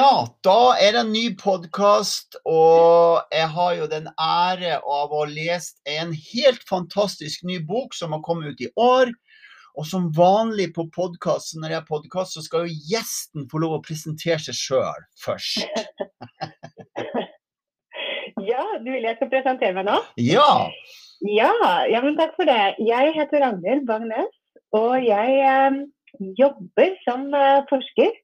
Ja, da er det en ny podkast, og jeg har jo den ære av å ha lest en helt fantastisk ny bok som har kommet ut i år. Og som vanlig på podkasten, når jeg har podkast, så skal jo gjesten få lov å presentere seg sjøl først. ja, du vil jeg skal presentere meg nå? Ja. Ja, ja men takk for det. Jeg heter Ragnhild Bagnes, og jeg eh, jobber som eh, forsker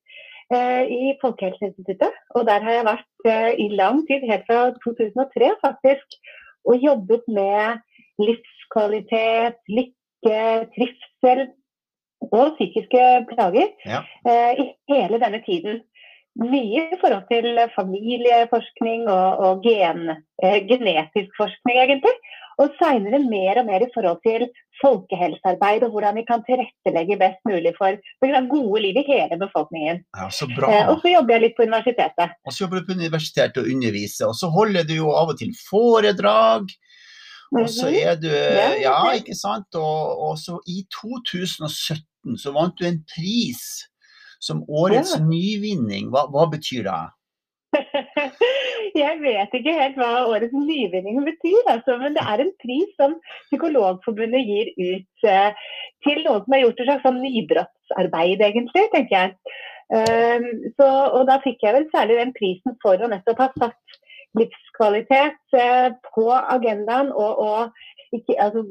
i Folkehelseinstituttet. Og der har jeg vært eh, i lang tid, helt fra 2003 faktisk, og jobbet med livskvalitet, lykke, trivsel og psykiske plager ja. Eh, i hele denne tiden. Mye i forhold til familieforskning og, og gen, genetisk forskning, egentlig. Og seinere mer og mer i forhold til folkehelsearbeid og hvordan vi kan tilrettelegge best mulig for, for gode liv i hele befolkningen. Ja, så bra. Eh, og så jobber jeg litt på universitetet. Og så jobber du på universitetet og underviser. Og så holder du jo av og til foredrag. Og så mhm. er du Ja, ikke sant. Og, og så i 2017 så vant du en pris som årets ja. nyvinning. Hva, hva betyr det? Jeg vet ikke helt hva årets nyvinning betyr, altså, men det er en pris som Psykologforbundet gir ut uh, til noen som har gjort et slags sånn nybrottsarbeid, egentlig, tenker jeg. Um, så, og da fikk jeg vel særlig den prisen for å nettopp ha satt livskvalitet uh, på agendaen, og, og ikke, altså,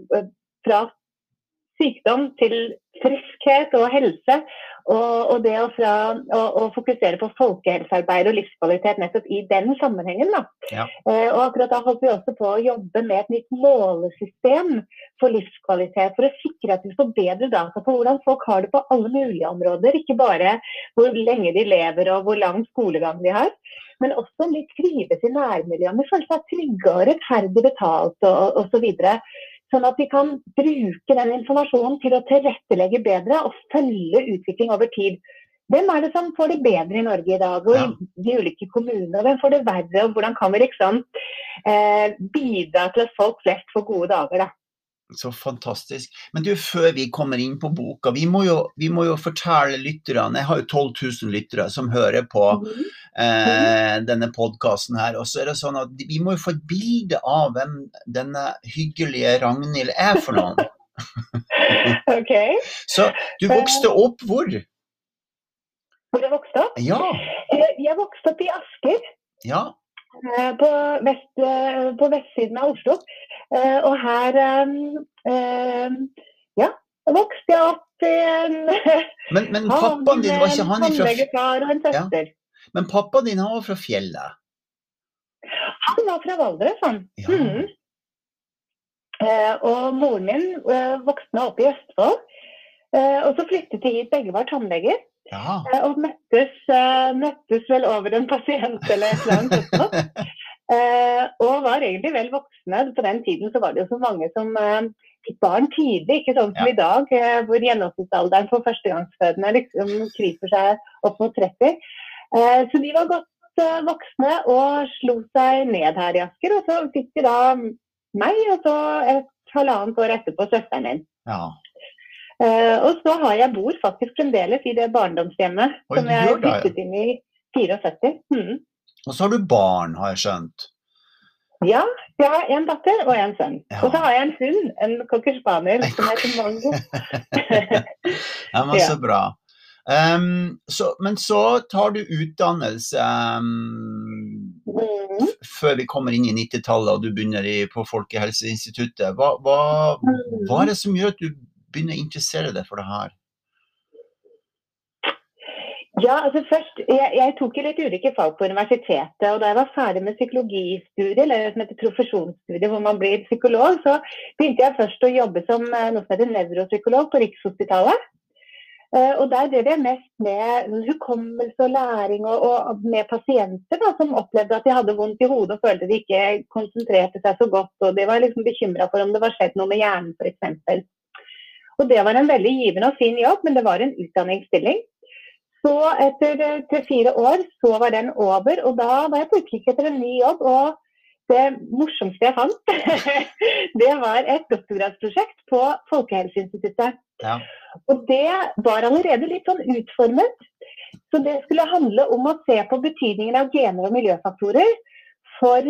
fra sykdom til friskhet og helse. Og, og det å, fra, å, å, fokusere på folkehelsearbeid og livskvalitet nettopp i den sammenhengen. Ja. Eh, og akkurat da holdt vi også på å jobbe med et nytt målesystem for livskvalitet. For å sikre at vi får bedre data på hvordan folk har det på alle mulige områder. Ikke bare hvor lenge de lever og hvor lang skolegang de har. Men også litt trives i nærmiljøet, med følelse seg trygge og rettferdig betalt og osv. Sånn at vi kan bruke den informasjonen til å tilrettelegge bedre og følge utvikling over tid. Hvem er det som får det bedre i Norge i dag, og ja. i de ulike kommunene? Hvem får det verre, og hvordan kan vi liksom eh, bidra til at folk flest får gode dager? da? Så fantastisk. Men du, før vi kommer inn på boka, vi må jo, vi må jo fortelle lytterne Jeg har jo 12 000 lyttere som hører på mm. eh, denne podkasten her. Og så er det sånn at vi må jo få et bilde av hvem denne hyggelige Ragnhild er for noen. ok. Så du vokste opp hvor? Hvor jeg vokste opp? Ja. Eh, jeg vokste opp i Asker. Ja. Eh, på, vest, eh, på vestsiden av Oslo. Eh, og her ja, vokste jeg opp i en Men, men pappaen din var ikke han ifra. Ja. Men pappaen din var fra fjellet? Han var fra Valdres, han. Ja. Mm. og moren min vokste opp i Østfold. og så flyttet de hit, begge var tannleger. Ja. Eh, og møttes, eh, møttes, vel over en pasient eller et eller annet sånt. Eh, og var egentlig vel voksne. På den tiden så var det jo så mange som fikk barn tidlig, ikke sånn som ja. i dag, hvor gjennomsnittsalderen for førstegangsfødende liksom kryper seg opp mot 30. Så de var godt voksne og slo seg ned her i Asker. Og så fikk de da meg, og så et halvannet år etterpå søsteren min. Ja. Uh, og så har jeg bor faktisk fremdeles i det barndomshjemmet Oi, som jeg flyttet inn i 74. Mm. Og så har du barn, har jeg skjønt? Ja, jeg har en datter og en sønn. Ja. Og så har jeg en hund, en cocker spaniel, som heter Mango. ja, men så bra. Um, så, men så tar du utdannelse um, mm. før vi kommer inn i 90-tallet og du begynner i, på Folkehelseinstituttet. Hva, hva, hva er det som gjør at du begynne å interessere deg for det her? Ja, altså først, jeg, jeg tok litt ulike fag på universitetet. og Da jeg var ferdig med psykologistudiet, eller som heter profesjonsstudiet, hvor man blir psykolog, så begynte jeg først å jobbe som eh, noe som heter nevropsykolog på Rikshospitalet. Uh, og Der drev jeg mest med hukommelse og læring, og, og med pasienter da, som opplevde at de hadde vondt i hodet og følte de ikke konsentrerte seg så godt. og De var liksom bekymra for om det var skjedd noe med hjernen f.eks. Og Det var en veldig givende og fin jobb, men det var en utdanningsstilling. Så etter eh, tre-fire år så var den over, og da var jeg på utkikk etter en ny jobb. og det morsomste jeg fant, det var et doktorgradsprosjekt på Folkehelseinstituttet. Ja. Og det var allerede litt sånn utformet. Så det skulle handle om å se på betydningen av gener og miljøfaktorer for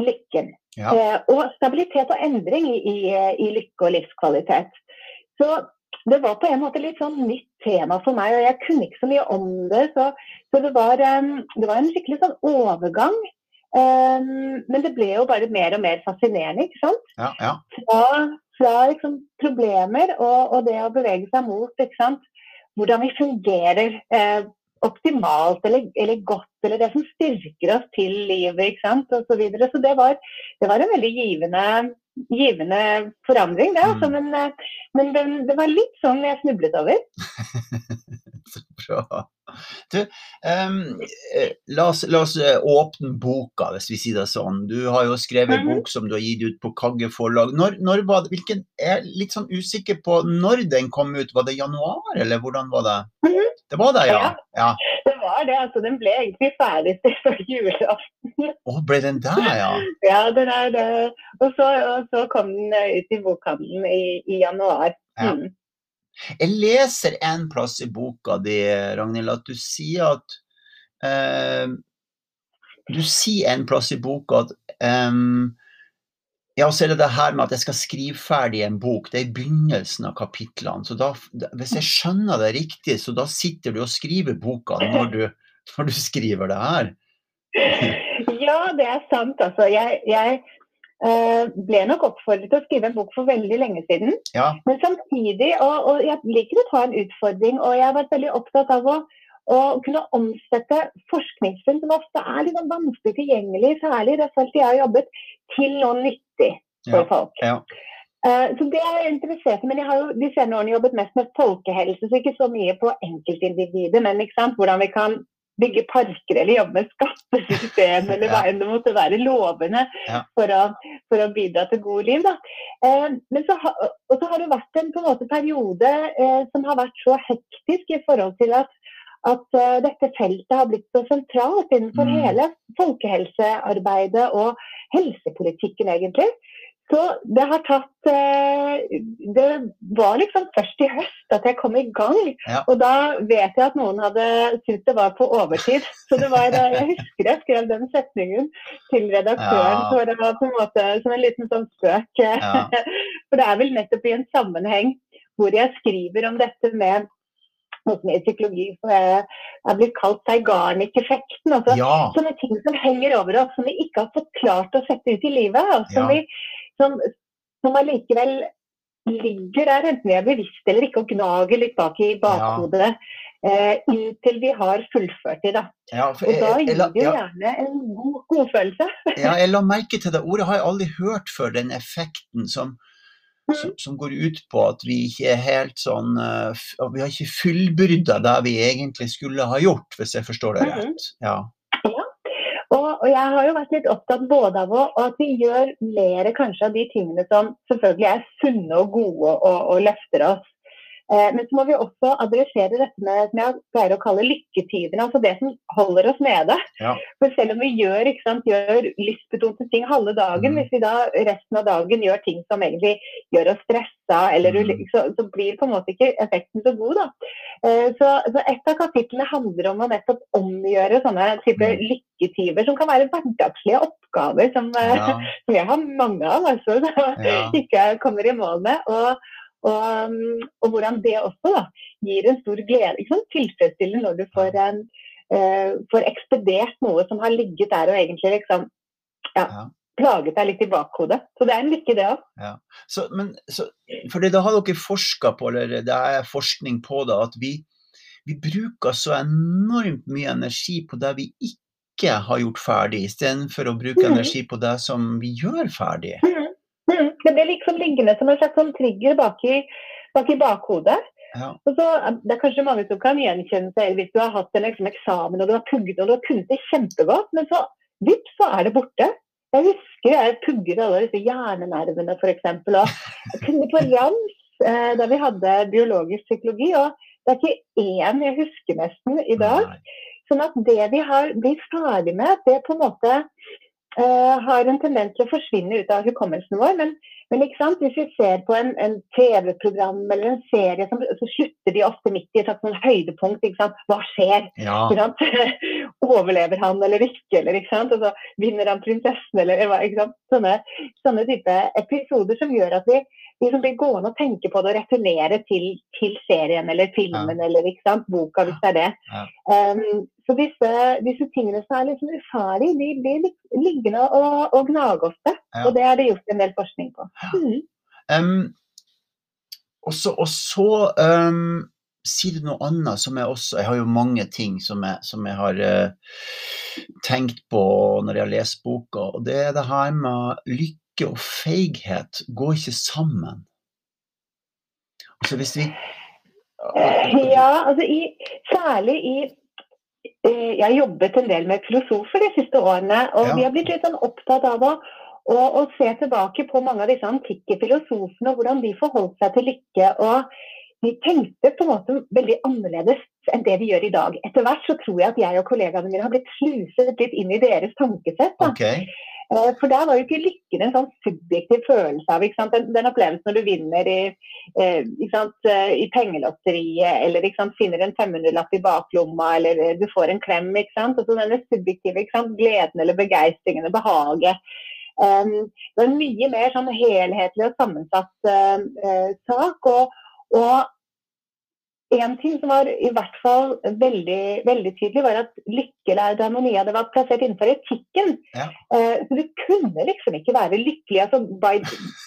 lykken. Ja. Eh, og stabilitet og endring i, i, i, lykke og livskvalitet. Så det var på en måte litt sånn nytt tema for meg, og jeg kunne ikke så mye om det. Så, så det, var, det, var, en skikkelig sånn overgang. Um, men det ble jo bare mer og mer fascinerende, ikke sant. Ja, ja. Fra, fra liksom, problemer og, og, det å bevege seg mot ikke sant? hvordan vi fungerer eh, optimalt eller, eller, godt, eller det som styrker oss til livet, ikke sant, osv. Så, videre. så det var, det var en veldig givende, givende forandring, det. Altså, mm. men, eh, men det, det, var litt sånn jeg snublet over. så bra. Du, um, la, oss, la, oss, eh, åpne boka, hvis vi sier det sånn. Du har jo skrevet en mm -hmm. bok som du har gitt ut på Kagge forlag. Når, når var det, hvilken, jeg er litt sånn usikker på når den kom ut. Var det januar, eller hvordan var det? Mm -hmm. Det var det, ja. ja. Det var det. altså Den ble egentlig ferdig før julaften. Å, ble den der, ja? ja, den er det. Og så, og så kom den ut i bokhandelen i, i januar. Ja. Mm. Jeg leser en plass i boka di, Ragnhild, at du sier at eh, Du sier en plass i boka at um, ja, så er det det her med at jeg skal skrive ferdig en bok. Det er i begynnelsen av kapitlene. Så da, hvis jeg skjønner det riktig, så da sitter du og skriver boka når du, når du skriver det her? Ja, det er sant. Altså, jeg, jeg Uh, ble nok oppfordret til å skrive en bok for veldig lenge siden. Ja. Men samtidig, og, og, jeg liker å ta en utfordring, og jeg har vært veldig opptatt av å, å kunne omsette forskningsfunn som ofte er litt sånn vanskelig tilgjengelig, særlig i det feltet jeg har jobbet, til noe nyttig for ja. folk. Ja. Uh, så det er jeg interessert i, men jeg har jo de senere årene jobbet mest med folkehelse, så ikke så mye på enkeltindividet, men hvordan vi kan bygge parker eller jobbe med skattesystem eller hva enn det måtte være, lovene ja. for, å, for, å, bidra til gode liv. Eh, men så, og så har det vært en, på en måte, periode eh, som har vært så hektisk i forhold til at, at uh, dette feltet har blitt så sentralt innenfor mm. hele folkehelsearbeidet og helsepolitikken, egentlig. Så det har tatt eh, Det var liksom først i høst at jeg kom i gang. Ja. Og da vet jeg at noen hadde syntes det var på overtid. Så det var, jeg husker jeg skrev den setningen til redaktøren. Ja. Så det var på en måte som en liten sånn spøk. Ja. For det er vel nettopp i en sammenheng hvor jeg skriver om dette med noe som i psykologi er blitt kalt Zeigarnik-effekten. Altså, ja. Sånne ting som henger over oss, som vi ikke har fått klart å sette ut i livet. Og som, vi, som, som allikevel ligger der, enten vi er bevisste eller ikke, og gnager litt bak i bakhodet. Ja. Eh, inntil vi har fullført det. Da. Ja, og da gir det jo gjerne en god, god følelse. ja, jeg la merke til det ordet, har jeg aldri hørt før, den effekten som, som, som, går ut på at vi ikke er helt sånn uh, Vi har ikke fullbyrda det vi egentlig skulle ha gjort, hvis jeg forstår det mhm. rett. Ja. og, jeg har jo vært litt opptatt både av å, at vi gjør mer kanskje av de tingene som selvfølgelig er sunne og gode og, og løfter oss. Eh, men så må vi også adressere dette med som jeg pleier å kalle lykketyvene, altså det som holder oss nede. Ja. For selv om vi gjør, sant, gjør lystbetonte ting halve dagen, mm. hvis vi da resten av dagen gjør ting som egentlig gjør oss stressa, eller, mm. så, så, blir på en måte ikke effekten så god. da. Eh, så, så Et av kapitlene handler om å nettopp omgjøre sånne type mm. lykketyver, som kan være hverdagslige oppgaver som, eh, ja. som jeg har mange av, altså, som ja. ikke kommer i mål med. og og, og, hvordan det også da, gir en stor glede. Ikke sant? Tilfredsstillende når du får, en, uh, får, ekspedert noe som har ligget der og egentlig liksom ja, ja. plaget deg litt i bakhodet. Så det er en lykke, det òg. Ja. Så, men, så, da har dere forska på, eller det er forskning på det, at vi, vi bruker så enormt mye energi på det vi ikke har gjort ferdig, istedenfor å bruke mm. energi på det som vi gjør ferdig. Mm. Mm, det blir liksom liggende som en slags sånn trigger bak i, bak i bakhodet. Ja. Og så, det er kanskje mange som kan gjenkjenne seg hvis du har hatt en liksom, eksamen og du har pugget og du har kunnet det kjempegodt, men så vips, så er det borte. Jeg husker jeg pugget alle disse hjernenervene f.eks. Og kunne på rams eh, da vi hadde biologisk psykologi. og det er ikke én jeg husker nesten i dag. Nei. Sånn at det vi har blitt ferdig med, det på en måte har en tendens til å forsvinne ut av hukommelsen vår. Men, men hvis vi ser på en, en TV-program eller en serie, så, så, slutter de ofte midt i et sånn høydepunkt. Hva skjer? Ja. Overlever han eller ikke? Eller, ikke og så vinner han prinsessen, eller Sånne, sånne type episoder som gjør at vi liksom blir gående og tenke på det og returnere til, til serien eller filmen ja. eller boka, hvis det er det. Ja. Um, så disse, disse, tingene som er liksom ufarlige, de blir liggende og, og gnage ofte. Ja. Og det er det gjort en del forskning på. Mm. Um, og så, og så um, sier du noe annet som jeg også Jeg har jo mange ting som jeg, som jeg har uh, tenkt på når jeg har lest boka, og det er det her med lykke og feighet går ikke sammen. Altså hvis vi Ja, altså i, særlig i eh, Jeg har jobbet en del med filosofer de siste årene, og ja. vi har blitt litt sånn opptatt av å, og, å, se tilbake på mange av disse antikke filosofene og hvordan de forholdt seg til lykke. og de tenkte på en måte veldig annerledes enn det vi gjør i dag. Etter hvert så tror jeg at jeg og kollegaene mine har blitt sluset litt inn i deres tankesett. Okay. Eh, for der var jo ikke lykken en sånn subjektiv følelse av den, den, opplevelsen når du vinner i, eh, eh, i pengelotteriet, eller finner en 500-lapp i baklomma, eller du får en klem. Altså denne subjektive gleden eller begeistringen og behaget. Um, det var en mye mer sånn helhetlig og sammensatt uh, uh, sak. Og, og en ting som var i hvert fall veldig, veldig tydelig, var at lykkelærd og av det var plassert innenfor etikken. Ja. Uh, så du kunne liksom ikke være lykkelig altså by,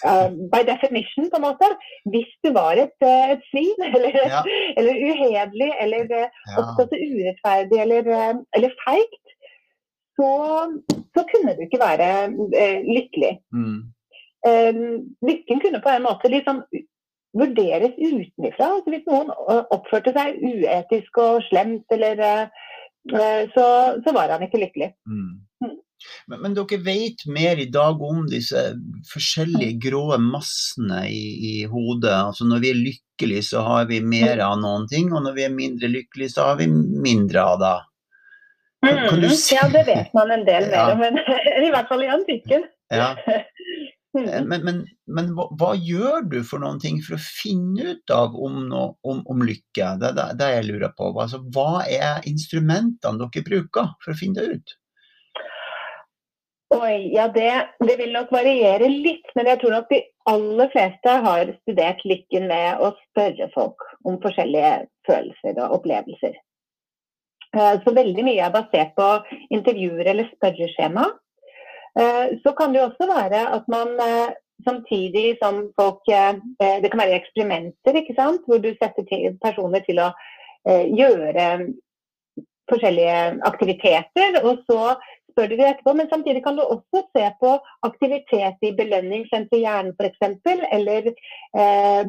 uh, by, definition, på en måte. Hvis du var et, uh, et svin, eller, ja. eller uhederlig, eller ja. opptatt av urettferdig, eller, eller feigt, så, så, kunne du ikke være lykkelig. Mm. lykken kunne på en måte liksom vurderes utenfra. Altså hvis noen oppførte seg uetisk og slemt, eller, uh, så, så, var han ikke lykkelig. Mm. mm. Men, men, dere vet mer i dag om disse forskjellige grå massene i, i, hodet. Altså når vi er lykkelige, så har vi mer av noen ting, og når vi er mindre lykkelige, så har vi mindre av det. Kan, kan mm. si? Ja, det vet man en del mer om, men i hvert fall i antikken. Ja. Eh. Men, men, men hva, hva, gjør du for noen ting for å finne ut av om, no, om, om lykke? Det er det jeg lurer på. Altså, hva er instrumentene dere bruker for å finne det ut? Oi, ja det, det, vil nok variere litt, men jeg tror nok de aller fleste har studert lykken med å spørre folk om forskjellige følelser og opplevelser. Eh, så veldig mye er basert på intervjuer eller spørreskjema. Eh, så kan det også være at man eh, samtidig som folk eh, Det kan være eksperimenter, ikke sant? hvor du setter personer til å gjøre forskjellige aktiviteter. og så spør du det etterpå, Men samtidig kan du også se på aktivitet i belønningssenter i hjernen f.eks. Eller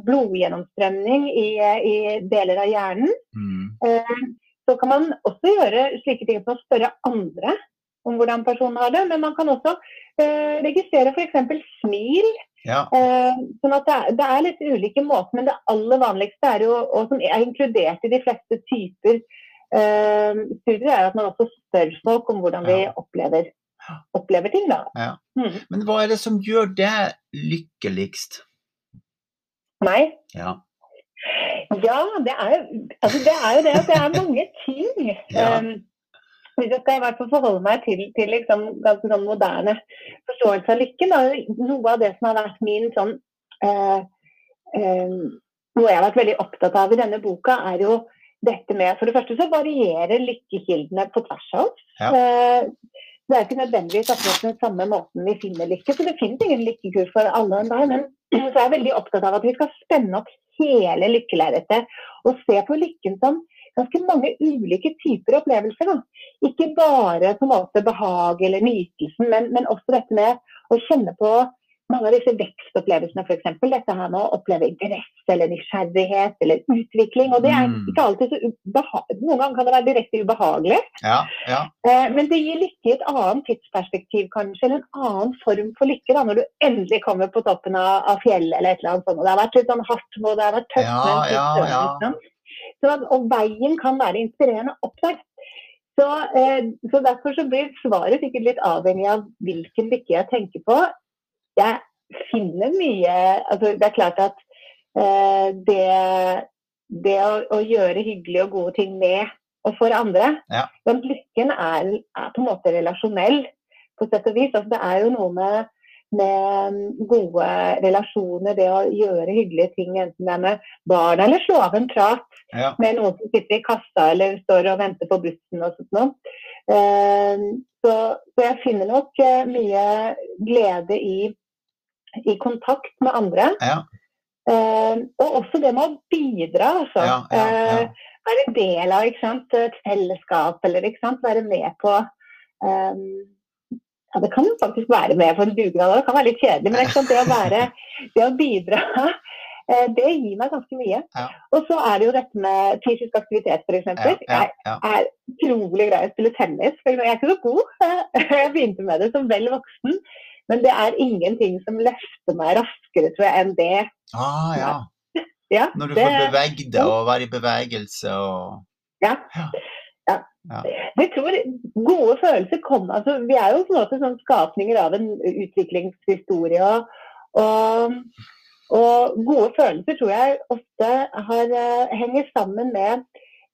blodgjennomstrømning i, i, deler av hjernen. Mm. Så kan man også gjøre slike ting som å spørre andre om hvordan personen har det. Men man kan også eh, registrere f.eks. smil. Ja. Eh, sånn at det er, det er, litt ulike måter, men det aller vanligste er jo, og som er inkludert i de fleste typer eh, studier, er at man også spør folk om hvordan vi opplever, opplever ting. Da. Ja. Mm. Men hva er det som gjør det lykkeligst? Meg? Ja. Ja, det er, altså det er jo det at det er mange ting. Ja. Um, hvis jeg skal i hvert fall forholde meg til, til liksom ganske sånn moderne forståelse av lykken, da, noe av det som har vært min sånn eh, eh, Noe jeg har vært veldig opptatt av i denne boka, er jo dette med For det første så varierer lykkekildene på tvers av oss. Ja. Eh, det er ikke nødvendigvis akkurat den samme måten vi finner lykke, så det finnes ingen lykkekur for alle enn deg. Men så er jeg veldig opptatt av at vi skal spenne opp hele lykkelerretet og se på lykken som ganske mange ulike typer opplevelser. Da. Ikke bare på en måte behag eller nytelsen, men, men også dette med å kjenne på mange av disse vekstopplevelsene, f.eks. Dette her med å oppleve interesse eller nysgjerrighet eller utvikling. og det er mm. ikke alltid så Noen ganger kan det være direkte ubehagelig. Ja, ja. Eh, men det gir lykke i et annet tidsperspektiv, kanskje. Eller en annen form for lykke, da, når du endelig kommer på toppen av, av fjellet eller et eller annet sånt. Og det har vært litt sånn hardt, og det har vært tøft. Ja, ja, ja. Sånn, og veien kan være inspirerende opp der. Så, eh, så, derfor så blir svaret sikkert litt avhengig av hvilken lykke jeg tenker på. Jeg finner mye altså Det er klart at eh, det, det å, å, gjøre hyggelige og gode ting med og for andre ja. Den lykken er, er, på en måte relasjonell, på sett og vis. Altså, det er jo noe med med gode relasjoner, det å gjøre hyggelige ting, enten det er med barn eller slå av en prat ja. med noen som sitter i kassa eller står og venter på bussen og sånt noe. Uh, så, så, jeg finner nok uh, mye glede i, i, kontakt med andre. Ja. Uh, og også det med å bidra, altså. Ja, være del av et fellesskap, eller være med på um, ja, det kan jo faktisk være med på en dugnad, det kan være litt kjedelig. Men det, å være, det å bidra, eh, det gir meg ganske mye. Ja. Og så er det jo dette med fysisk aktivitet, f.eks. Ja, ja, ja. Jeg er utrolig glad i å spille tennis. For jeg er ikke så god. Jeg begynte med det som vel voksen. Men det er ingenting som løfter meg raskere, tror jeg, enn det. Ah, ja. ja Når du det, får bevege deg og være i bevegelse og Ja. Ja. ja. Jeg tror gode følelser kommer altså, Vi er jo på en måte sånn skapninger av en utviklingshistorie. Og, og, gode følelser tror jeg ofte har, uh, henger sammen med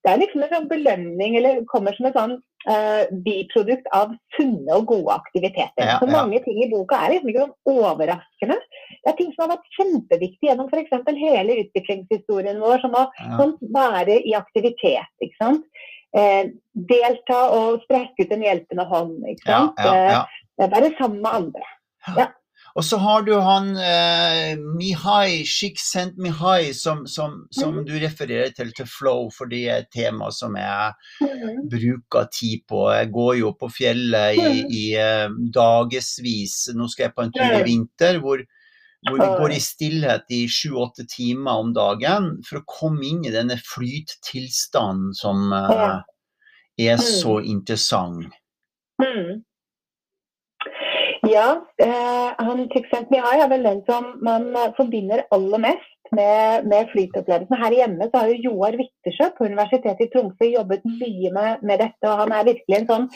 Det er liksom en sånn belønning, eller kommer som et sånn uh, biprodukt av sunne og gode aktiviteter. Ja, Så mange ting i boka er liksom ikke sånn overraskende. Det er ting som har vært kjempeviktige gjennom f.eks. hele utviklingshistorien vår, som å sånn, være i aktivitet. ikke sant? eh, delta og strekke ut en hjelpende hånd. Ikke sant? Ja, ja, ja. Eh, være sammen med andre. Ja. Og så har du han eh, Mihai, Shiksent Mihai, som, som, som mm. du refererer til til Flow, for det er et tema som jeg mm. bruker tid på. Jeg går jo på fjellet i, mm. i eh, dagevis. Nå skal jeg på en tur i vinter hvor, hvor vi går i stillhet i sju-åtte timer om dagen for å komme inn i denne flyttilstanden som eh, er så interessant. Mm. Ja, eh, han Csikszentmihalyi er vel den som man eh, forbinder aller mest med, med flytopplevelsen. Her hjemme så har jo Joar Wittersjø på Universitetet i Tromsø jobbet mye med, med, dette. og Han er virkelig en sånn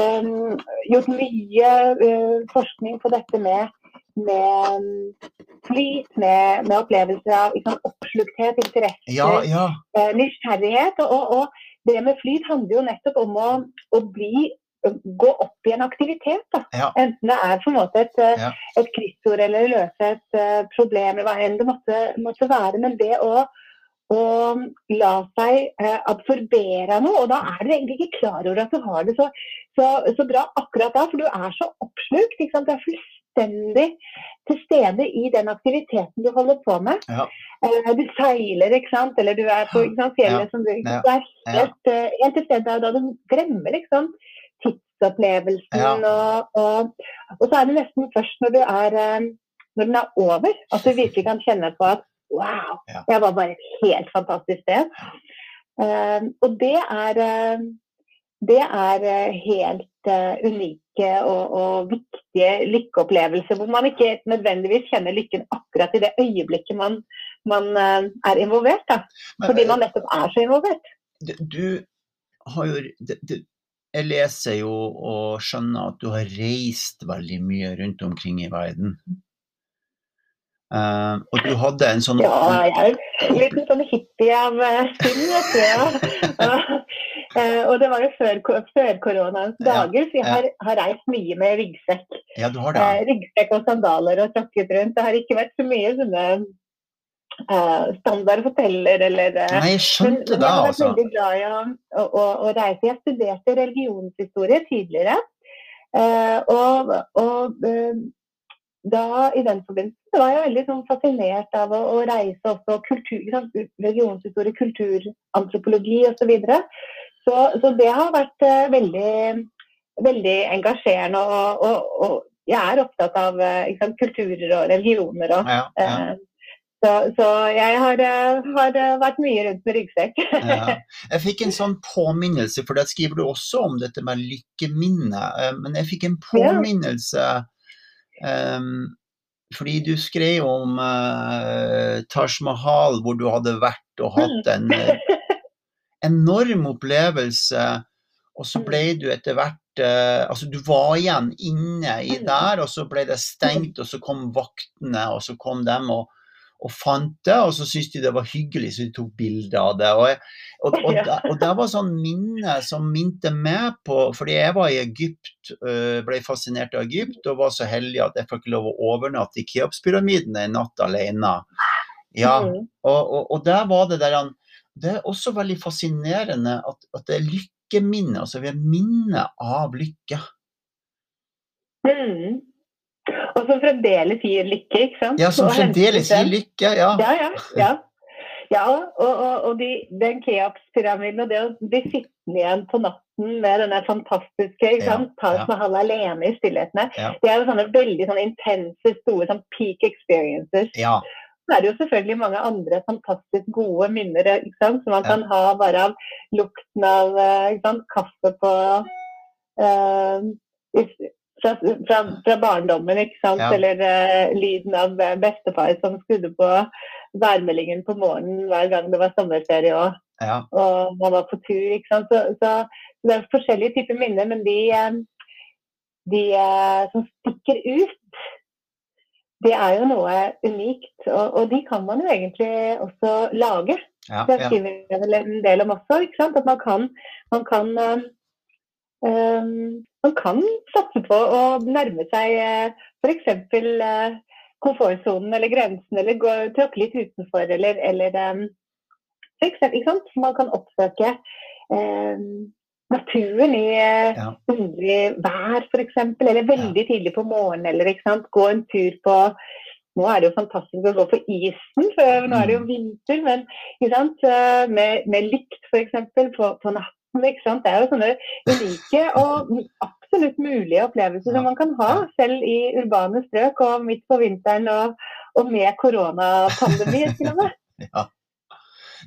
um, gjort mye uh, forskning på dette med, med flyt, med, med opplevelser av liksom, oppslukthet, interesse, ja, ja. Nysgjerrighet. Og, og, det med flyt handler jo nettopp om å, å bli gå opp i en aktivitet. Ja. Enten det er på en måte et, ja. et kryssord eller løse et uh, problem, eller hva enn det måtte, måtte, være. Men det å, å la seg uh, absorbere noe, og da er du egentlig ikke klar over at du har det så, så, så bra akkurat da, for du er så oppslukt. Du er fullstendig til stede i den aktiviteten du holder på med. Ja. Uh, du seiler, ikke sant? eller du er på sant, fjellet som du, du er helt, helt til stede da du glemmer liksom tidsopplevelsen. Ja. Og, og, og, så er det nesten først når, er, eh, når den er over, at du virkelig kan kjenne på at wow, ja. jeg var bare et helt fantastisk sted. Uh, og det er, uh, det er helt uh, unike og, og, viktige lykkeopplevelser, hvor man ikke nødvendigvis kjenner lykken akkurat i det øyeblikket man, man er involvert. Da. Fordi man nettopp er så involvert. Du, du har jo det, det, jeg leser jo og skjønner at du har reist veldig mye rundt omkring i verden. Uh, og du hadde en sånn Ja, jeg er en liten sånn hippie av uh, sinn, vet du. Ja. Uh, og det var jo før, før koronaens dager, så jeg har, har, reist mye med ryggsekk. Ja, du har det. ryggsekk og sandaler og tråkket rundt. Det har ikke vært så mye sånne uh, standard hoteller eller uh, Nei, jeg skjønte det, altså. Jeg var veldig glad i å, å, å, reise. Jeg studerte religionshistorie tidligere. Uh, og, og da, i den forbindelse var jeg veldig sånn, fascinert av å, å reise også kultur, religionshistorie, kulturantropologi osv. Så, så Så det har vært veldig, veldig engasjerende. Og, og, og, jeg er opptatt av sant, kulturer og religioner. Og, ja, ja. Så, så, jeg har, eh, har, eh, vært mye rundt med ryggsekk. ja. Jeg fikk en sånn påminnelse, for der skriver du også om dette med lykkeminne. Eh, men jeg fikk en påminnelse um, fordi du skrev om uh, Taj Mahal, hvor du hadde vært og hatt en uh, enorm opplevelse. Og så ble du etter hvert uh, Altså, du var igjen inne i mm. der, og så ble det stengt, og så kom vaktene, og så kom dem og, og fant det, og så syntes de det var hyggelig, så de tok bilder av det. Og, og, og, og, det var sånn minne som minte meg på Fordi jeg var i Egypt, eh, ble fascinert av Egypt og var så heldig at jeg fikk lov å overnatte i Keopspyramiden en natt alene. Ja, mm. og, der var det der Det er også veldig fascinerende at, at det er lykkeminne. Altså vi er minne av lykke. Mm. Og som fremdeles gir lykke, ikke sant? Ja, som fremdeles gir lykke, ja. Ja, ja. ja. ja og, og, og de, den Keops-pyramiden og det å bli sittende igjen på natten med denne fantastiske ikke sant? Taj ja, Mahal alene i stillhetene, det er jo sånne veldig sånne intense, store sånn peak experiences. Ja. Så er det jo selvfølgelig mange andre fantastisk gode minner som man kan ha bare av lukten av ikke sant, kaffe på uh, fra, fra, fra, barndommen, ikke sant? Ja. eller uh, lyden av bestefar som skrudde på værmeldingen på morgenen hver gang det var sommerferie og, ja. og man var på tur. ikke sant? Så, så, så det er forskjellige typer minner, men de, de som stikker ut det er jo noe unikt, og, og, de kan man jo egentlig også lage. Ja, det skriver jeg vel en del om også. At man kan, man kan, um, man kan satse på å nærme seg uh, f.eks. Uh, komfortsonen eller grensen, eller gå, tråkke litt utenfor, eller, eller for eksempel, ikke sant? Man kan oppsøke eh, naturen i eh, ja. underlig vær f.eks. Eller veldig ja. tidlig på morgenen. Eller ikke sant? gå en tur på Nå er det jo fantastisk å gå på isen, for nå er det jo mm. vinter. Men med, med lykt f.eks. På, på natten. Det er jo sånne unike og absolutt mulige opplevelser ja. som man kan ha selv i urbane strøk og midt på vinteren og, og med koronapandemi. ja.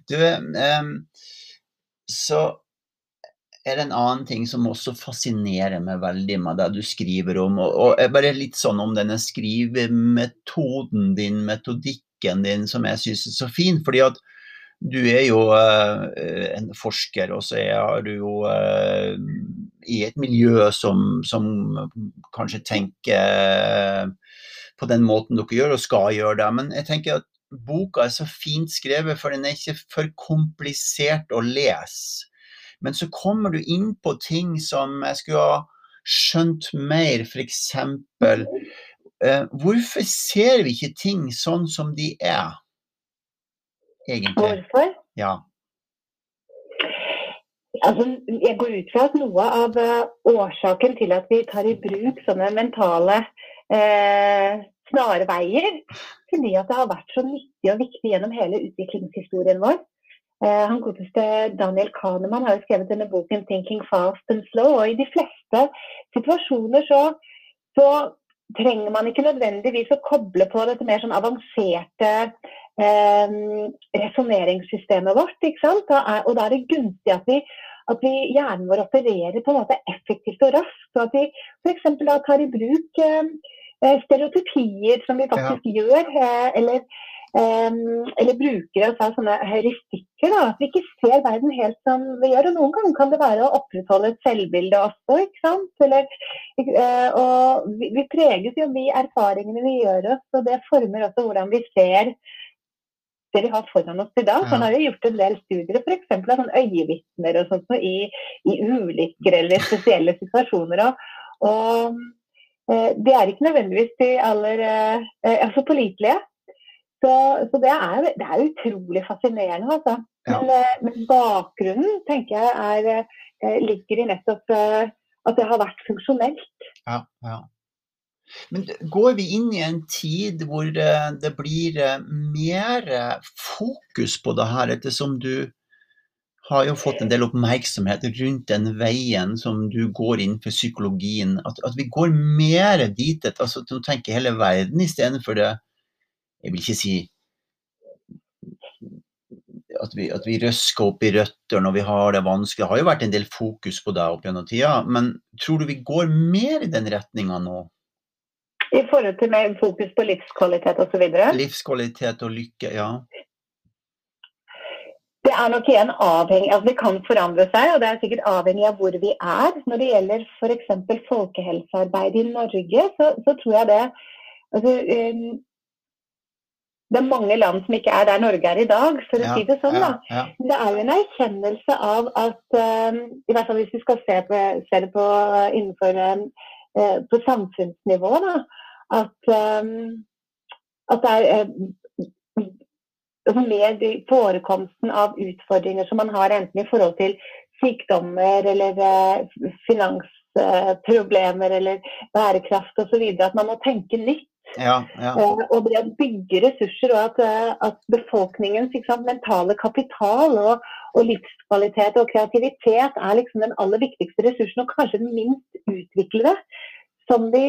Du, um, så er det en annen ting som også fascinerer meg veldig med det du skriver om. Og, og bare litt sånn om denne skrivemetoden din, metodikken din, som jeg syns er så fin. fordi at du er jo uh, en forsker, og så har du jo uh, i et miljø som, som kanskje tenker uh, på den måten dere gjør, og skal gjøre det. Men jeg tenker at boka er så fint skrevet, for den er ikke for komplisert å lese. Men så kommer du inn på ting som jeg skulle ha skjønt mer, f.eks. Eh, hvorfor ser vi ikke ting sånn som de er, egentlig? Hvorfor? Ja. Altså, jeg går ut fra at noe av uh, årsaken til at vi tar i bruk sånne mentale eh, snarveier, fordi at det har vært så nyttig og viktig gjennom hele utviklingshistorien vår. Eh, han godeste Daniel Kahneman har jo skrevet denne boken 'Thinking Fast and Slow'. og I de fleste situasjoner så, så trenger man ikke nødvendigvis å koble på dette mer sånn avanserte eh, resonneringssystemet vårt. ikke sant? Da er, og da er det gunstig at vi, at vi hjernen vår opererer på en måte effektivt og raskt. Og at vi f.eks. tar i bruk eh, stereotypier som vi faktisk ja. gjør. Eh, eller eller bruker oss av sånne heuristikker. At vi ikke ser verden helt som vi gjør. Og noen ganger kan det være å opprettholde et selvbilde også. ikke sant? Eller, uh, og vi, vi, preges jo av de erfaringene vi gjør oss, og det former også hvordan vi ser det vi har foran oss i dag. Ja. Han har jo gjort en del studier f.eks. av sånn øyevitner og sånt i, i, ulykker eller spesielle situasjoner. Og, og det er ikke nødvendigvis de aller eh, altså pålitelige. Så, så det, er, det, er, utrolig fascinerende. Altså. Ja. Men, eh, men, bakgrunnen tenker jeg er, eh, ligger i nettopp eh, at det har vært funksjonelt. Ja, ja. Men går vi inn i en tid hvor det blir mer fokus på det her, ettersom du har jo fått en del oppmerksomhet rundt den veien som du går inn for psykologien. At, at vi går mer dit, altså nå tenker hele verden istedenfor det jeg vil ikke si at vi, at vi røsker opp i røtter når vi har det vanskelig. Det har jo vært en del fokus på det opp gjennom tida, men tror du vi går mer i den retninga nå? I forhold til mer fokus på livskvalitet osv.? Livskvalitet og lykke, ja. Det er nok igjen avhengig altså Det kan forandre seg, og det er sikkert avhengig av hvor vi er. Når det gjelder f.eks. folkehelsearbeid i Norge, så, så, tror jeg det altså, um, Det er mange land som ikke er der Norge er i dag, for å ja, si det sånn. da. Ja, ja. Det er jo en erkjennelse av at um, I hvert fall hvis vi skal se, på, se det på innenfor um, på samfunnsnivå, da, at, at det er altså med forekomsten av utfordringer som man har enten i forhold til sykdommer eller eh, finansproblemer eller bærekraft osv. At man må tenke nytt. Ja, ja. Og, og det å bygge ressurser og at, eh, at befolkningens sant, mentale kapital og, og, livskvalitet og kreativitet er liksom den aller viktigste ressursen, og kanskje den minst utviklede som de,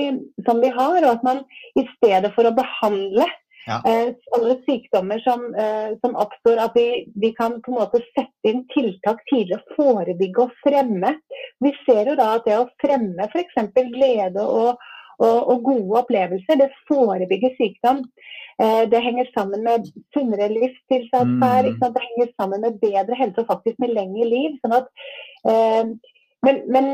som de har. Og at man i stedet for å behandle ja. Eh, alle sykdommer som, eh, som oppstår, at vi, vi, kan på en måte sette inn tiltak tidlig forebygge og fremme. Vi ser jo da at det å fremme f.eks. glede og, og, og, gode opplevelser, det forebygger sykdom. Eh, det henger sammen med sunnere livsstilsatferd, mm. det henger sammen med bedre helse og faktisk med lengre liv. sånn at men, men,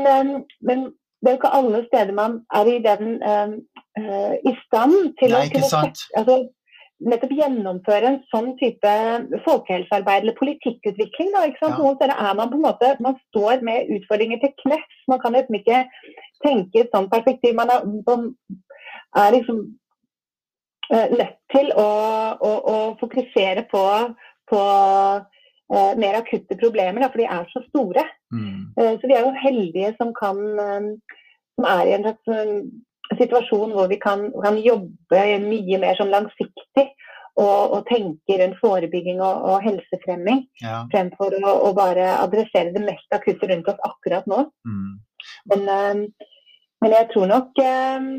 men det er jo ikke alle steder man er i den uh, uh, i stand til Nei, å kunne sette, altså, nettopp gjennomføre en sånn type folkehelsearbeid eller politikkutvikling. Da, ikke sant? Ja. Noen steder er man på en måte, man står med utfordringer til knes. Man kan liksom ikke tenke et sånt perspektiv. Man er, man er liksom uh, nødt til å, å, å fokusere på, på eh, mer akutte problemer, da, for de er så store. Mm. Eh, så vi er jo heldige som kan som er i en slags situasjon hvor vi kan, kan jobbe mye mer sånn langsiktig og, og tenke rundt forebygging og, og helsefremming, ja. fremfor å, å, bare adressere det mest akutte rundt oss akkurat nå. Mm. Men, um, men, jeg tror nok um,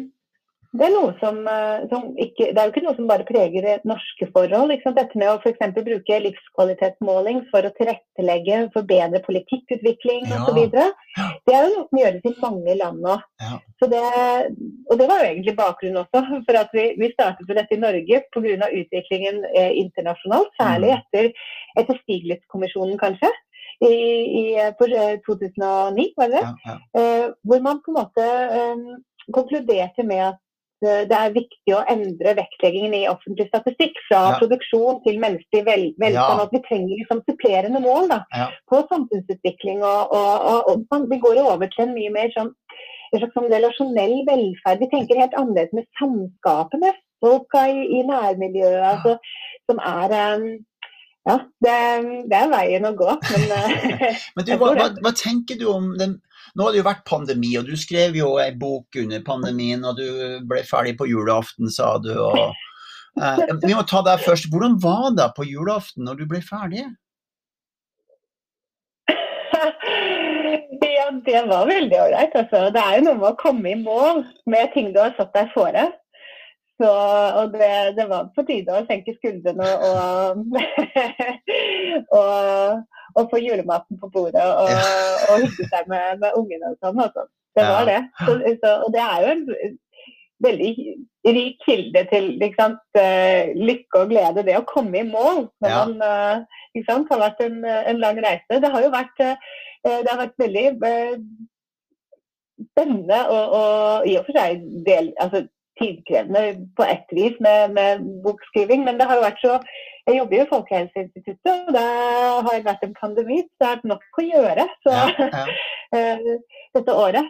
det er noe som, eh, som, ikke, det er jo ikke noe som bare preger norske forhold. Dette med å f.eks. bruke livskvalitetsmåling for å tilrettelegge for bedre politikkutvikling ja. osv. Det er jo noe som gjøres i mange land nå. Ja. Det, og det var jo egentlig bakgrunnen også for at vi, vi startet med dette i Norge pga. utviklingen eh, internasjonalt. Særlig mm. etter, etter Stiglitz-kommisjonen, kanskje. I, i, på 2009, eh, var det Ja, Ja, eh, hvor man på en måte eh, konkluderte med at Eh, det er viktig å endre vektleggingen i offentlig statistikk fra ja. produksjon til menneskelig vel velstand. Ja. At vi trenger liksom supplerende mål da, ja. på samfunnsutvikling. Og, og, og, og, vi går over til en mye mer sånn, en slags sånn relasjonell velferd. Vi tenker helt annerledes med samskapene. folka i, i nærmiljøet. Altså, som er um, ja, det, det, er veien å gå. Men, eh, men du, hva, hva, hva, tenker du om den nå har det jo vært pandemi, og du skrev jo ei bok under pandemien, og du ble ferdig på julaften, sa du. Og, eh, vi må ta deg først. Hvordan var det på julaften når du ble ferdig? Ja, det var veldig ålreit. Altså. Det er jo noe med å komme i mål med ting du har satt deg fore. Så, og det, det, var på tide å senke skuldrene og, og, og, få julematen på bordet og, og hygge seg med, med ungene og sånn. Altså. Det var det. Så, så, og det er jo en veldig rik kilde til sant, eh, lykke og glede, det å komme i mål når ja. man uh, sant, har vært en, en, lang reise. Det har jo vært, uh, det har vært veldig spennende og, og, i og for seg del, altså, tidkrevende på ett vis med, med, bokskriving. Men det har jo vært så Jeg jobber jo i Folkehelseinstituttet, og det har vært en pandemi, så det har vært nok å gjøre så, ja, ja. Eh, dette året.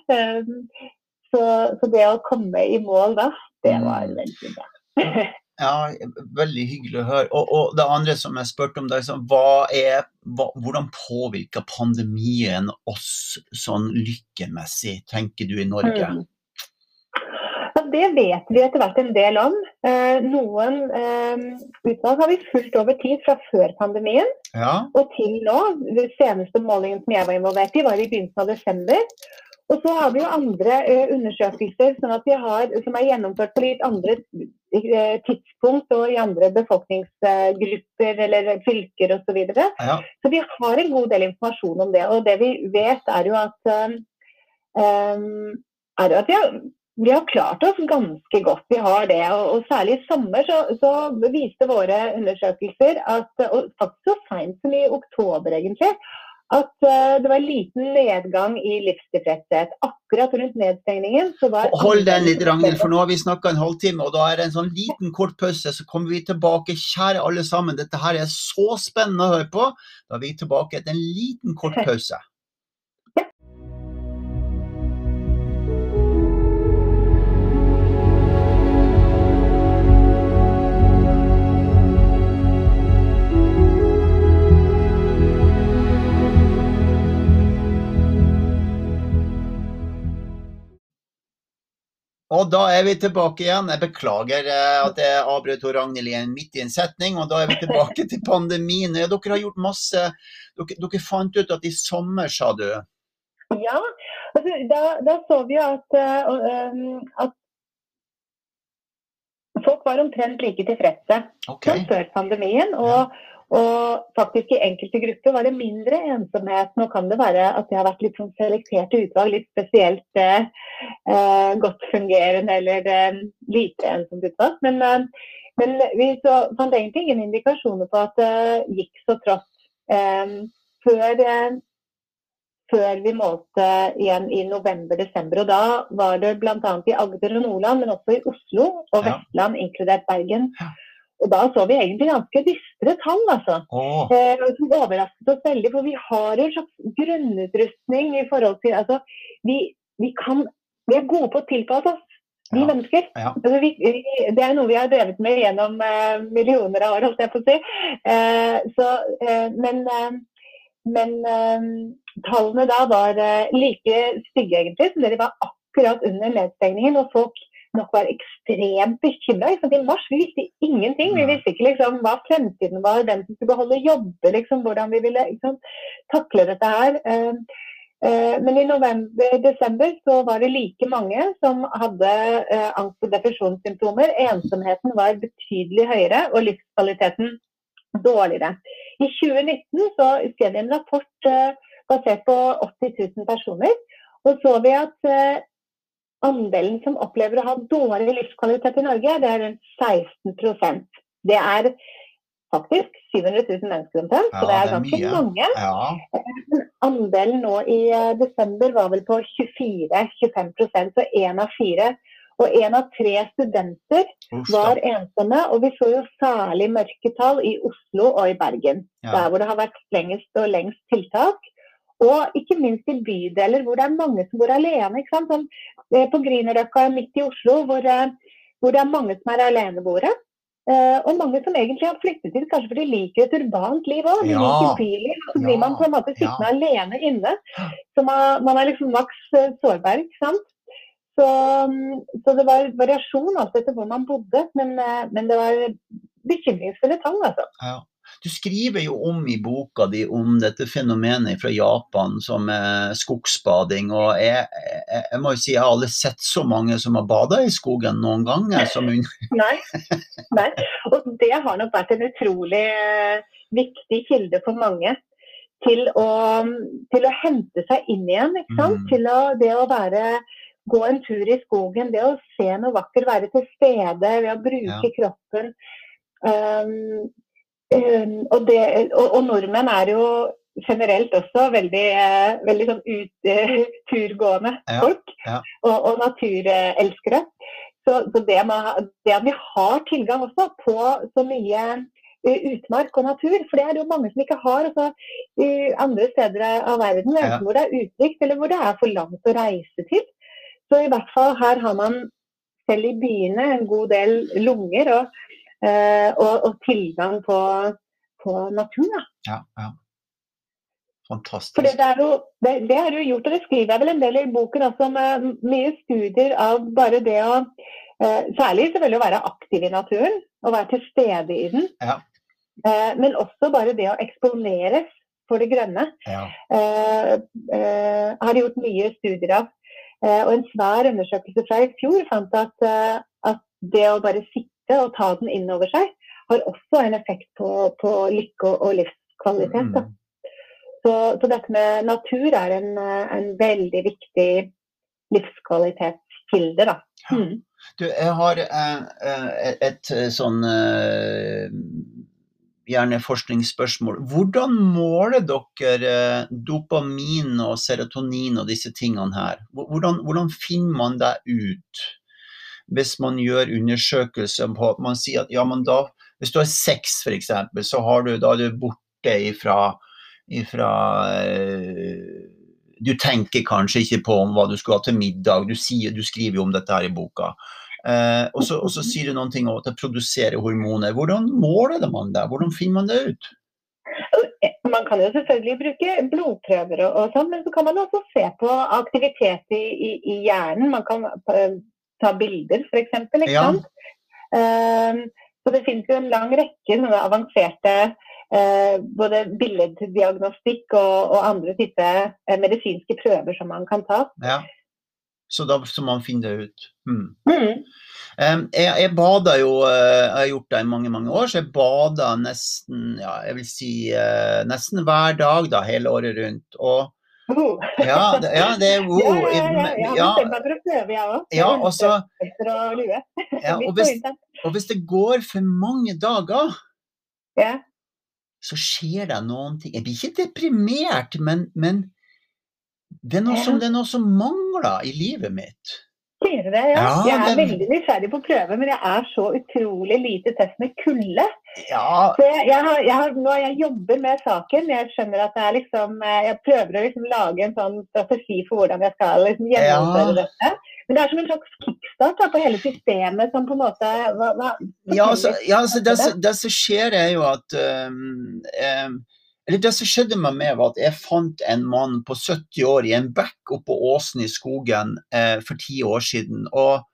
Så, så, det å komme i mål da, det mm. var veldig bra. Ja, veldig hyggelig å høre. Og, og, det andre som jeg spurte om, det er liksom, hva er, hva, hvordan påvirker pandemien oss sånn lykkemessig, tenker du, i Norge? Mm det vet vi etter hvert en del om. Eh, noen eh, utvalg har vi fulgt over tid fra før pandemien ja. og til nå. Den seneste målingen som jeg var involvert i, var i begynnelsen av desember. Og så har vi jo andre uh, undersøkelser sånn har, som er gjennomført på litt andre tidspunkt og i andre befolkningsgrupper eller fylker osv. Så, videre. ja. så vi har en god del informasjon om det. Og det vi vet er jo at, um, er at vi har vi har klart oss ganske godt. Vi har det. Og, og særlig i sommer så, så, viste våre undersøkelser at, og faktisk så seint som i oktober egentlig, at uh, det var liten nedgang i livstilfredshet. Akkurat rundt nedstengningen så var Hold den litt, Ragnhild, for nå har vi snakka en halvtime, og da er det en sånn liten kort pause. Så kommer vi tilbake. Kjære alle sammen, dette her er så spennende å høre på. Da er vi tilbake etter en liten kort pause. Og da er vi tilbake igjen. Jeg beklager eh, at jeg avbrøt Ragnhild midt i en setning. Og da er vi tilbake til pandemien. Dere har gjort masse Dere, dere fant ut at i sommer, sa du? Ja, altså, da, da, så vi at, uh, at folk var omtrent like tilfredse okay. som før pandemien. Og, og faktisk i enkelte grupper var det mindre ensomhet. Nå kan det være at det har vært litt sånn selekterte utvalg, litt spesielt eh, godt fungerende eller eh, lite ensomt utvalg. Men, eh, men, vi så, fant egentlig ingen indikasjoner på at det gikk så trått eh, før, før vi målte igjen i november-desember. Og da var det bl.a. i Agder og Nordland, men også i Oslo og Vestland, ja. inkludert Bergen. Ja og da så vi egentlig ganske dystre tall, altså. Oh. Eh, som overrasket oss veldig. For vi har jo en slags grunnutrustning i forhold til Altså, vi, vi, kan Vi er gode på å tilpasse oss, vi ja. mennesker. Ja. Altså, vi, det er noe vi har drevet med gjennom eh, millioner av år, holdt jeg på å si. Eh, så, eh, men eh, men eh, tallene da var like stygge, egentlig, som det de var akkurat under nedstengningen. Og folk nok var ekstremt bekymra. I mars vi visste ingenting. Vi visste ikke liksom, hva fremtiden var, hvem som skulle beholde jobber, liksom, hvordan vi ville liksom, takle dette her. Uh, uh, men i november-desember så var det like mange som hadde uh, angst- og depresjonssymptomer. Ensomheten var betydelig høyere, og livskvaliteten dårligere. I 2019 så skrev vi en rapport basert på 80 000 personer. Og så vi at andelen som opplever å ha dårlig livskvalitet i Norge, det er rundt 16% Det er faktisk 700 000 mennesker omtrent, ja, så det er ganske mye. mange. Ja. Andelen nå i eh, desember var vel på 24-25% så én av fire. Og én av tre studenter var ensomme, og vi så jo særlig mørketall i Oslo og i Bergen. Ja. Der hvor det har vært lengst og lengst tiltak. Og ikke minst i bydeler hvor det er mange som bor alene. ikke sant? Sånn, eh, på Grünerløkka midt i Oslo hvor, eh, hvor, det er mange som er aleneboere. Uh, og mange som egentlig har flyttet hit kanskje fordi de liker et urbant liv òg. De ja. liker byliv. Så blir ja. man på en måte sittende ja. alene inne. Så man, man er liksom maks sårbar. ikke sant? Så, mm, så, det var variasjon alt etter hvor man bodde, men, men det var bekymringsfulle tall, altså. Ja. Du skriver jo om i boka di om dette fenomenet fra Japan som er skogsbading. og jeg, jeg, jeg, må jo si jeg har aldri sett så mange som har bada i skogen noen. Som Nei. Nei. Og det har nok vært en utrolig eh, viktig kilde for mange. Til å, til å hente seg inn igjen. ikke sant? Mm. Til å, det å være gå en tur i skogen, det å se noe vakkert, være til stede ved å bruke ja. kroppen. Um, og, det, og, og, nordmenn er jo generelt også veldig, uh, veldig sånn ut, uh, turgående ja, folk. Ja. Og, og, naturelskere. Så, så det, med, det, at vi har tilgang også på så mye uh, utmark og natur, for det er det jo mange som ikke har også, i andre steder av verden, enten ja. hvor det er utrygt eller hvor det er for langt å reise til. Så i hvert fall her har man selv i byene en god del lunger. og Eh, og, og, tilgang på, på naturen. Ja, ja. Fantastisk. For det, er jo, det, det er jo gjort, og det skriver jeg vel en del i boken også, med mye studier av bare det å eh, Særlig selvfølgelig å være aktiv i naturen, og være til stede i den. Ja. Eh, men også bare det å eksponeres for det grønne. Ja. Eh, eh, har gjort mye studier av. Eh, og en svær undersøkelse fra i fjor fant at, at det å bare sitte vite og ta den inn over seg, har også en effekt på, på lykke og livskvalitet. Da. Så, så, dette med natur er en, en veldig viktig livskvalitetskilde. da. Mm. Du, jeg har eh, eh et, eh, sånn eh, hjerneforskningsspørsmål. Hvordan måler dere eh, dopamin og serotonin og disse tingene her? Hvordan, hvordan finner man det ut? Hvis man gjør undersøkelser på Man sier at ja, men da Hvis du har sex, f.eks., så har du, da er du borte ifra, ifra eh, du tenker kanskje ikke på om hva du skulle ha til middag, du, sier, du skriver jo om dette her i boka. Eh, og, så, og, så, sier du noen ting om at det produserer hormoner. Hvordan måler man det? Hvordan finner man det ut? Man kan jo selvfølgelig bruke blodprøver og, sånn, men så kan man også se på aktivitet i, i, i hjernen. Man kan uh, ta bilder, f.eks. Ja. Uh, så det finnes jo en lang rekke sånne avanserte uh, både billeddiagnostikk og, og andre typer medisinske prøver som man kan ta. Ja. Så da så man finner det ut. Hmm. Mm. Um, jeg, jeg bada jo, uh, jeg har gjort det i mange mange år, så jeg bada nesten ja, jeg vil si uh, nesten hver dag da, hele året rundt. Og oh. ja, det, ja, det er wow. Ja, ja, ja, jeg har bestemt meg for å prøve, jeg òg. Ja, og, ja, og, hvis, og hvis det går for mange dager, ja. så skjer det noen ting. Jeg blir ikke deprimert, men, men det er, noe som, det er noe som mangler i livet mitt. Sier du det? Ja. ja jeg er det... veldig nysgjerrig på å prøve, men jeg er så utrolig lite test med kulde. Ja. Så jeg, jeg, har, jeg, har, nå, jeg jobber med saken. Jeg skjønner at det er liksom eh, Jeg prøver å liksom lage en sånn strategi for hvordan jeg skal liksom gjennomføre ja. dette. Men det er som en slags kickstart på hele systemet som på en måte hva, hva, Ja, altså, ja, altså det, det, som skjer er jo at um, um, eller det som skjedde med meg, var at jeg fant en mann på 70 år i en bekk oppå åsen i skogen eh, for ti år siden. Og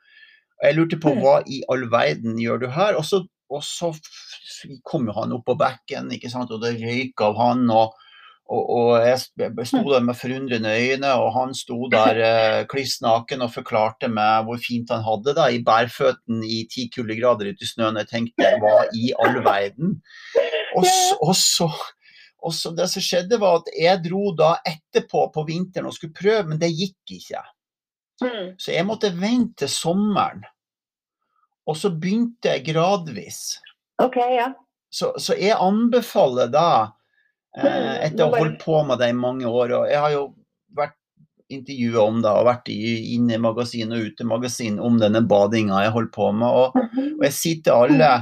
jeg lurte på hva i all verden gjør du her? Og så, og så kom jo han opp på bekken, ikke sant? og det røyk av han. og og, og, jeg sto der med forundrende øyne, og han sto der eh, kliss naken og forklarte meg hvor fint han hadde det i bærføtten i ti kuldegrader ute i snøen. Jeg tenkte hva i all verden? Og og så, og så Det som skjedde, var at jeg dro da etterpå på vinteren og skulle prøve, men det gikk ikke. Mm. Så jeg måtte vente til sommeren. Og så begynte jeg gradvis. Ok, ja. Så, så jeg anbefaler da, eh, mm, etter å ha holdt på med det i mange år og Jeg har jo vært intervjua om det og vært inne i magasin og ute i magasin om denne badinga jeg holder på med. Og, mm-hmm. og jeg sier til alle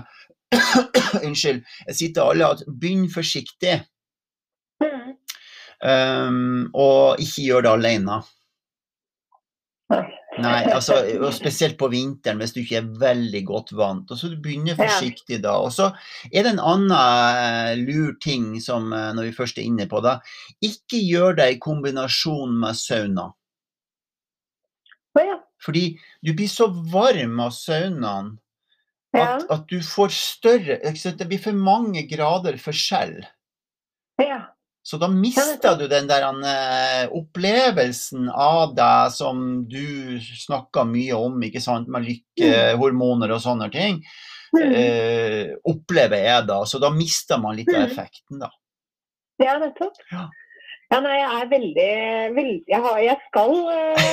Unnskyld. Jeg sier til alle at begynn forsiktig. Um, og ikke gjør det alene. Nei, altså, og spesielt på vinteren hvis du ikke er veldig godt vant. Og så du begynner forsiktig da. Og så er det en annen uh, lur ting som uh, når vi først er inne på det. Ikke gjør det i kombinasjon med sauna. Fordi du blir så varm av saunaen at, at, du får større Det blir for mange grader forskjell. Ja. Så da mister du den der uh, opplevelsen av deg som du snakka mye om, ikke sant, med lykkehormoner og sånne ting. Uh, opplever jeg da. Så da mister man litt av mm. effekten, da. Ja, nettopp. Ja. Ja, nei, jeg er veldig, veldig jeg, har, jeg, skal, uh,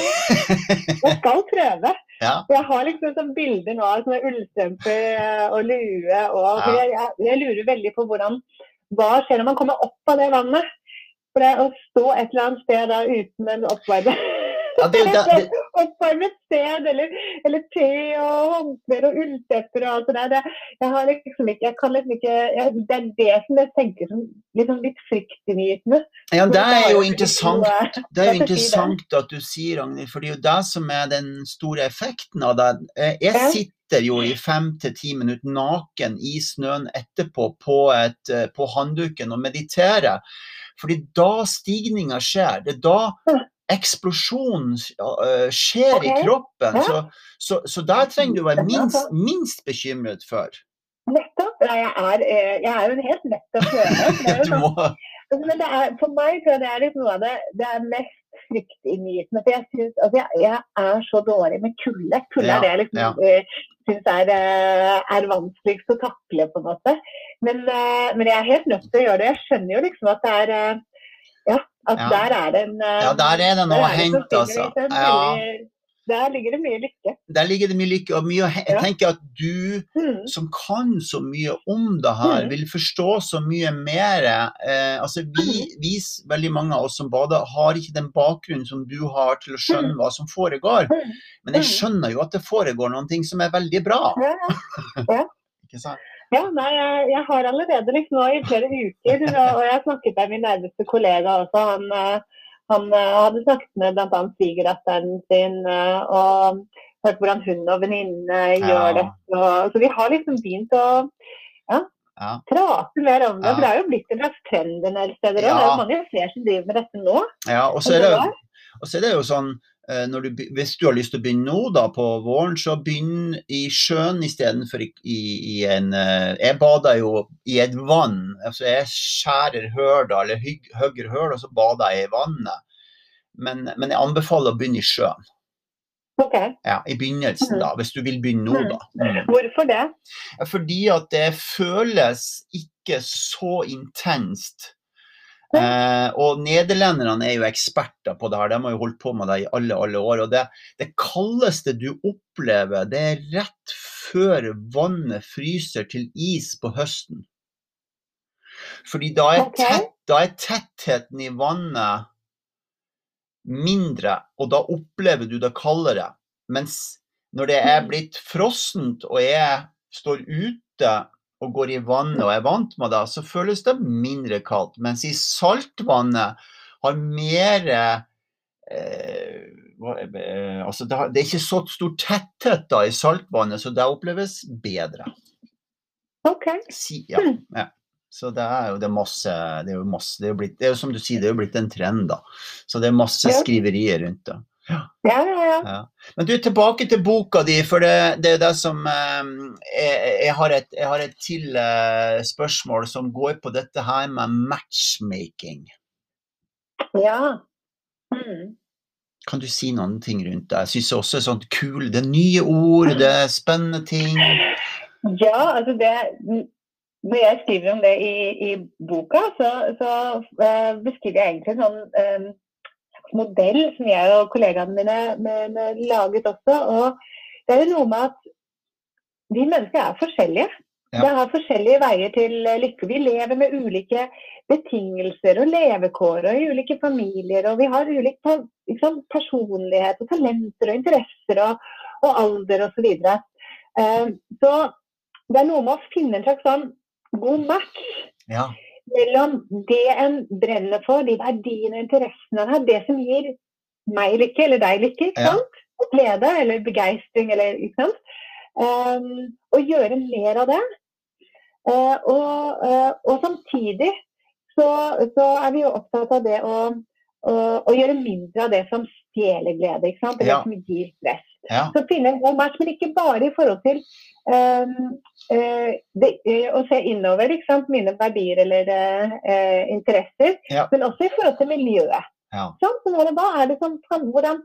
jeg skal prøve. Ja. Jeg har liksom sånn bilder nå av sånne ullstrømper og lue. Og, ja. jeg, jeg, lurer veldig på hvordan hva skjer når man kommer opp av det vannet? For det å stå et eller annet sted da uten en oppvarmet ja, det, det, det... oppvarmet sted, eller, eller te og håndklær og ulltepper og alt det der. Jeg har liksom ikke, jeg kan liksom ikke jeg, Det er det som jeg tenker som liksom litt fryktinngytende. Ja, det er jo interessant, det er jo interessant at du sier, Ragnhild, for det er jo det som er den store effekten av det. Jeg sitter jo i fem til ti minutter naken i snøen etterpå på, et, på håndduken og mediterer. Fordi da stigninga skjer. Det er da eksplosjonen skjer okay. i kroppen. Ja. Så, så, så, der trenger du være minst, minst bekymret for. Nettopp. Jeg er, jeg er jo en helt lett å Sånn, men er, for meg tror jeg det er litt noe av det, det er mest fryktinngytende. For jeg, synes, altså jeg, jeg, er så dårlig med kulde. Kulde er det jeg liksom, ja. syns er, er, vanskeligst å takle, på en måte. Men, men, jeg er helt nødt til å gjøre det. Jeg skjønner jo liksom at det er ja, at der er det en Ja, der er det noe å hente, altså. Ja. Der ligger det mye lykke. Der ligger det mye lykke. Og mye, jeg Ja. tenker at du Mm. som kan så mye om det her, Mm. vil forstå så mye mer. Eh, altså vi, Mm. vi, veldig mange av oss som bader, har ikke den bakgrunnen som du har til å skjønne hva som foregår. Mm. Men jeg Mm. skjønner jo at det foregår noen ting som er veldig bra. Ja, ja. Ikke sant? Ja, nei, jeg, jeg har allerede liksom nå i flere uker, og, jeg har snakket med min nærmeste kollega også. Han, eh, han eh, hadde snakket med bl.a. svigerdatteren sin eh, og hørt hvordan hun og venninnene gjør det. Og, så vi har liksom begynt å Ja. prate mer om det. Ja. For det er jo blitt en slags trend en del steder òg. Det er jo mange flere som driver med dette nå. ja og så er det, og så er det jo sånn eh, når du, hvis du har lyst til å begynne nå da på våren, så begynn i sjøen istedenfor i, i, i en eh, Jeg bader jo i et vann. altså Jeg skjærer høl da, eller hogger høl, og så bader jeg i vannet. Men, men jeg anbefaler å begynne i sjøen. Ok, Ja, I begynnelsen, da, hvis du vil begynne nå, da. Mm. Hvorfor det? Fordi at det føles ikke så intenst. Eh, og nederlenderne er jo eksperter på det her, de har jo holdt på med det i alle, alle år. Og det, det kaldeste du opplever, det er rett før vannet fryser til is på høsten. Fordi da er, tett, da er tettheten i vannet mindre, og da opplever du det kaldere. Mens når det er blitt frossent og jeg står ute og går i vannet og er vant med det, så føles det mindre kaldt. Mens i saltvannet har mer eh, eh, altså det, har, det er ikke så stor tetthet da i saltvannet, så det oppleves bedre. Ok. Si, ja, ja. Så det er jo det er masse Det er jo masse, det er jo blitt, det er jo som du sier, det er jo blitt en trend, da. Så det er masse skriverier rundt det. Ja, ja, ja. Ja. Men du, tilbake til boka di, for det, det er det som eh, jeg, jeg, har et, jeg har et til eh, spørsmål som går på dette her med matchmaking. ja. Mm. Kan du si noen ting rundt det? Jeg syns også det er sånt kul, det er nye ord, det er spennende ting. Ja, altså det Når jeg skriver om det i, i boka, så, så eh, beskriver jeg egentlig sånn slags modell som jeg og kollegaene mine med, med laget også. Og det er jo noe med at vi mennesker er forskjellige. Ja. Det har forskjellige veier til lykke. Vi lever med ulike betingelser og levekår og i ulike familier. Og vi har ulik liksom, personlighet og talenter og interesser og, og alder osv. Så, videre. Eh, så det er noe med å finne en slags sånn god match Ja. Mellom det en brenner for, de verdiene og interessene en har, det som gir meg lykke, eller deg lykke, ikke sant? Ja. glede eller begeistring, eller ikke sant. Um, og gjøre mer av det. Uh, og, uh, og samtidig så, så er vi jo opptatt av det å, å, å gjøre mindre av det som stjeler glede, ikke sant? Eller Ja. som gir stress. ja. Så finne en god match, men ikke bare i forhold til um, uh, det, uh, å se innover, ikke sant? mine verdier eller eh, interesser, Ja. men også i forhold til miljøet. Sånn, så er det, er det som hvordan,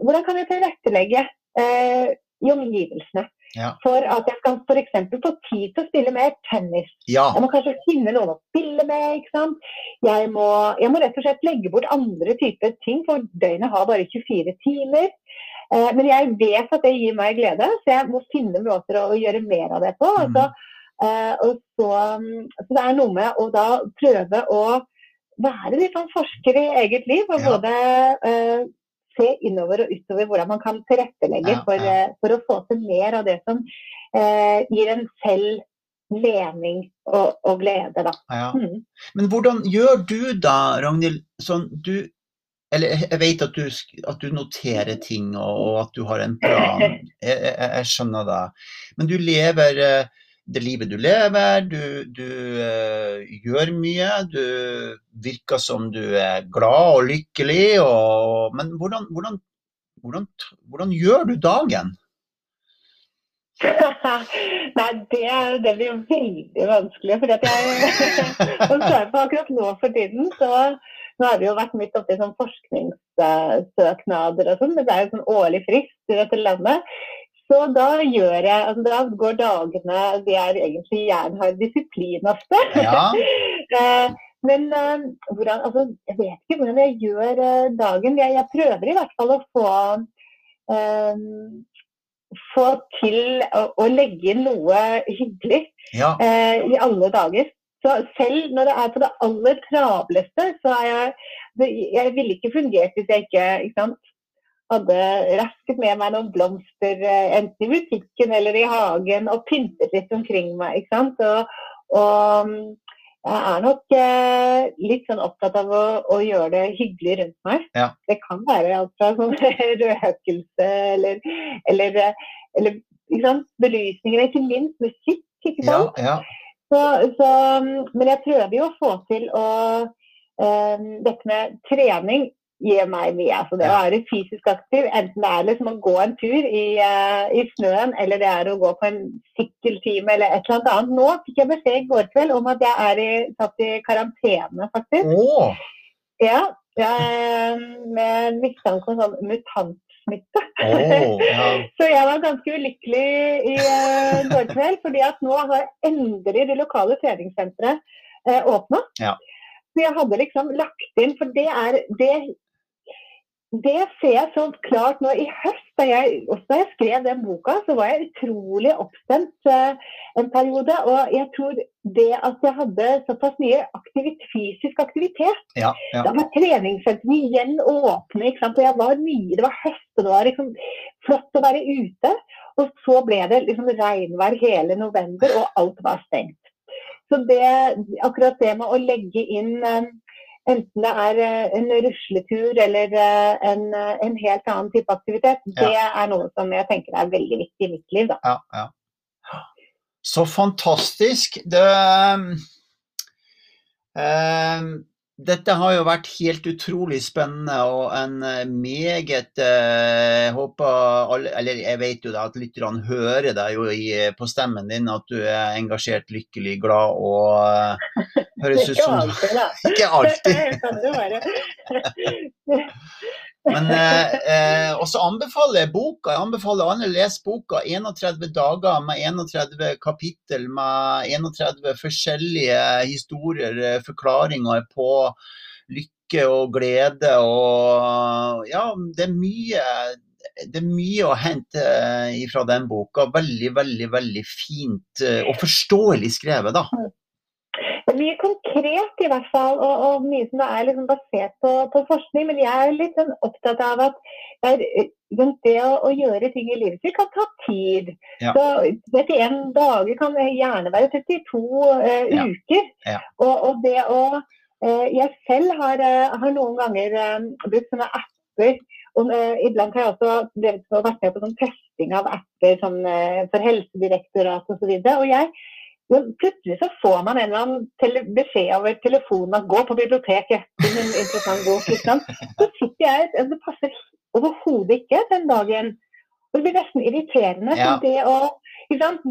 hvordan kan jeg tilrettelegge i omgivelsene Ja. for at jeg skal f.eks. få tid til å spille mer tennis? ja. Jeg må kanskje finne noen å spille med. ikke sant? Jeg må, jeg må rett og slett legge bort andre typer ting, for døgnet har bare 24 timer. Eh, men jeg vet at det gir meg glede, så jeg må finne måter å, å gjøre mer av det på. Mm. Altså, eh, og så, mm, så det er noe med å da prøve å være litt sånn forsker i eget liv, og Ja. både eh, se innover og utover hvordan man kan tilrettelegge Ja, for, eh, for å få til mer av det som eh, gir en selv mening og, og glede, da. ja. Mm. Men hvordan gjør du da, Ragnhild? Sånn, du Eller jeg- vet at du, at du noterer ting, og, og at du har en plan. Jeg, jeg, jeg skjønner det. Men du lever eh, det livet du lever, du, du uh, gjør mye. Du virker som du er glad og lykkelig. Og, men hvordan, hvordan, hvordan, hvordan gjør du dagen? Nei, det, det blir veldig vanskelig. For at jeg, svarer på akkurat nå for tiden, så nå har vi jo vært midt oppi sånn forskningssøknader og sånn. Det er jo sånn årlig frist i dette landet. Så da gjør jeg, altså da går dagene De er egentlig jernhard disiplin ofte. Ja. Eh, Men eh, hvordan, altså, jeg vet ikke hvordan jeg gjør eh, dagen. Jeg, jeg prøver i hvert fall å få um, få til å, å, legge inn noe hyggelig ja. uh, i alle dager. Så selv når det er på det aller travleste, så er jeg Jeg ville ikke fungert hvis jeg ikke, ikke sant, hadde rasket med meg noen blomster, enten i butikken eller i hagen, og pyntet litt omkring meg. ikke sant, og, og jeg er nok eh, litt sånn opptatt av å, å, gjøre det hyggelig rundt meg. Ja. Det kan være alt fra sånn røkelse eller, eller, eller belysninger, ikke minst musikk. ikke sant? Ja, ja. Så, så, men jeg prøver jo å få til å um, Dette med trening gir meg mye. Altså det å være fysisk aktiv, enten det er liksom å gå en tur i, uh, i, snøen, eller det er å gå på en sykkeltime eller et eller annet. Nå fikk jeg beskjed i går kveld om at jeg er i, satt i karantene, faktisk. Oh. Ja, jeg, med mistanke om sånn mutantsmitte. Oh, ja. Så jeg var ganske ulykkelig i uh, går kveld, fordi at nå har endelig det lokale treningssenteret uh, åpna. Ja. Så jeg hadde liksom lagt inn, for det er det det ser jeg så klart nå i høst. Da jeg, også da jeg skrev den boka, så var jeg utrolig oppstemt uh, en periode. Og jeg tror det at jeg hadde såpass mye aktivit, fysisk aktivitet ja, ja. Da var treningssentrene igjen åpne. ikke sant? Og jeg var mye, Det var høst, og det var liksom flott å være ute. Og så ble det liksom regnvær hele november, og alt var stengt. Så det, akkurat det med å legge inn uh, enten det er eh, en rusletur eller eh, en, eh, en, helt annen type aktivitet, det er noe som jeg tenker er veldig viktig i mitt liv. Da. Ja, ja. Så fantastisk. Det, um, dette har jo vært helt utrolig spennende og en meget eh, håper alle, eller jeg vet jo da at lytterne hører deg jo i, på stemmen din at du er engasjert, lykkelig, glad og Høres ut som Ikke alltid, da. Ikke alltid. Men eh, eh, også anbefaler jeg boka. Jeg anbefaler alle å lese boka. 31 dager med 31 kapittel med 31 forskjellige historier, eh, forklaringer på lykke og glede og Ja, det er mye det er mye å hente eh, fra den boka. Veldig, veldig veldig fint og forståelig skrevet, da. Mye konkret i hvert fall, og, og mye som er liksom basert på, på, forskning. Men jeg er litt sånn opptatt av at det å, å, gjøre ting i livet sitt kan ta tid. Ja. Så 31 dager kan gjerne være 32 uh, ja. uker. Ja. Og, og, det å uh, Jeg selv har, uh, har noen ganger brukt sånne apper. Og, iblant har jeg også vært med på sånn testing av apper sånn, for Helsedirektoratet osv. Og, så og jeg men plutselig så får man en eller annen beskjed over telefonen at 'gå på biblioteket', en interessant bok. Liksom. Så sitter jeg Det passer overhodet ikke den dagen. Det blir nesten irriterende. Ja. Det, å,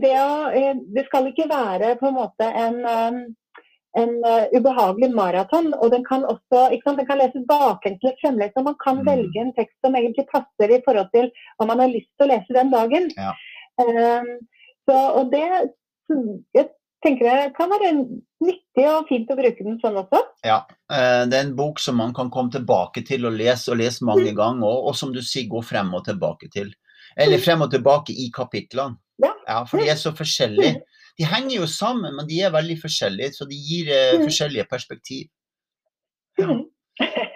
det, å, eh, det, skal ikke være på en måte en, um, en uh, ubehagelig maraton. Og den kan også den kan leses baklengs eller fremlengs. Og man kan mm. velge en tekst som egentlig passer i forhold til hva man har lyst til å lese den dagen. Ja. Um, så, og det jeg tenker det kan være nyttig og fint å bruke den sånn også. Ja, eh, det er en bok som man kan komme tilbake til og lese, og lese mange mm. ganger, og som du sier, gå frem og tilbake til. Eller mm. frem og tilbake i kapitlene. Ja. ja for de er så forskjellige. Mm. De henger jo sammen, men de er veldig forskjellige, så de gir eh, forskjellige perspektiv. Ja.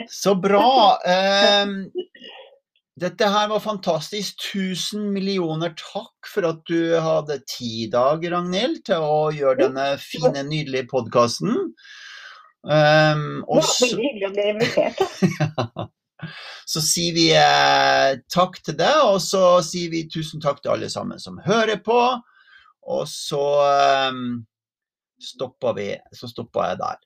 Så bra. Um, dette her var fantastisk. Tusen millioner takk for at du hadde tid dager, dag, Ragnhild, til å gjøre denne fine, nydelige podkasten. Um, det var veldig hyggelig å bli invitert. Så sier vi eh, takk til deg, og så sier vi tusen takk til alle sammen som hører på. Og så um, stopper vi, så stopper jeg der.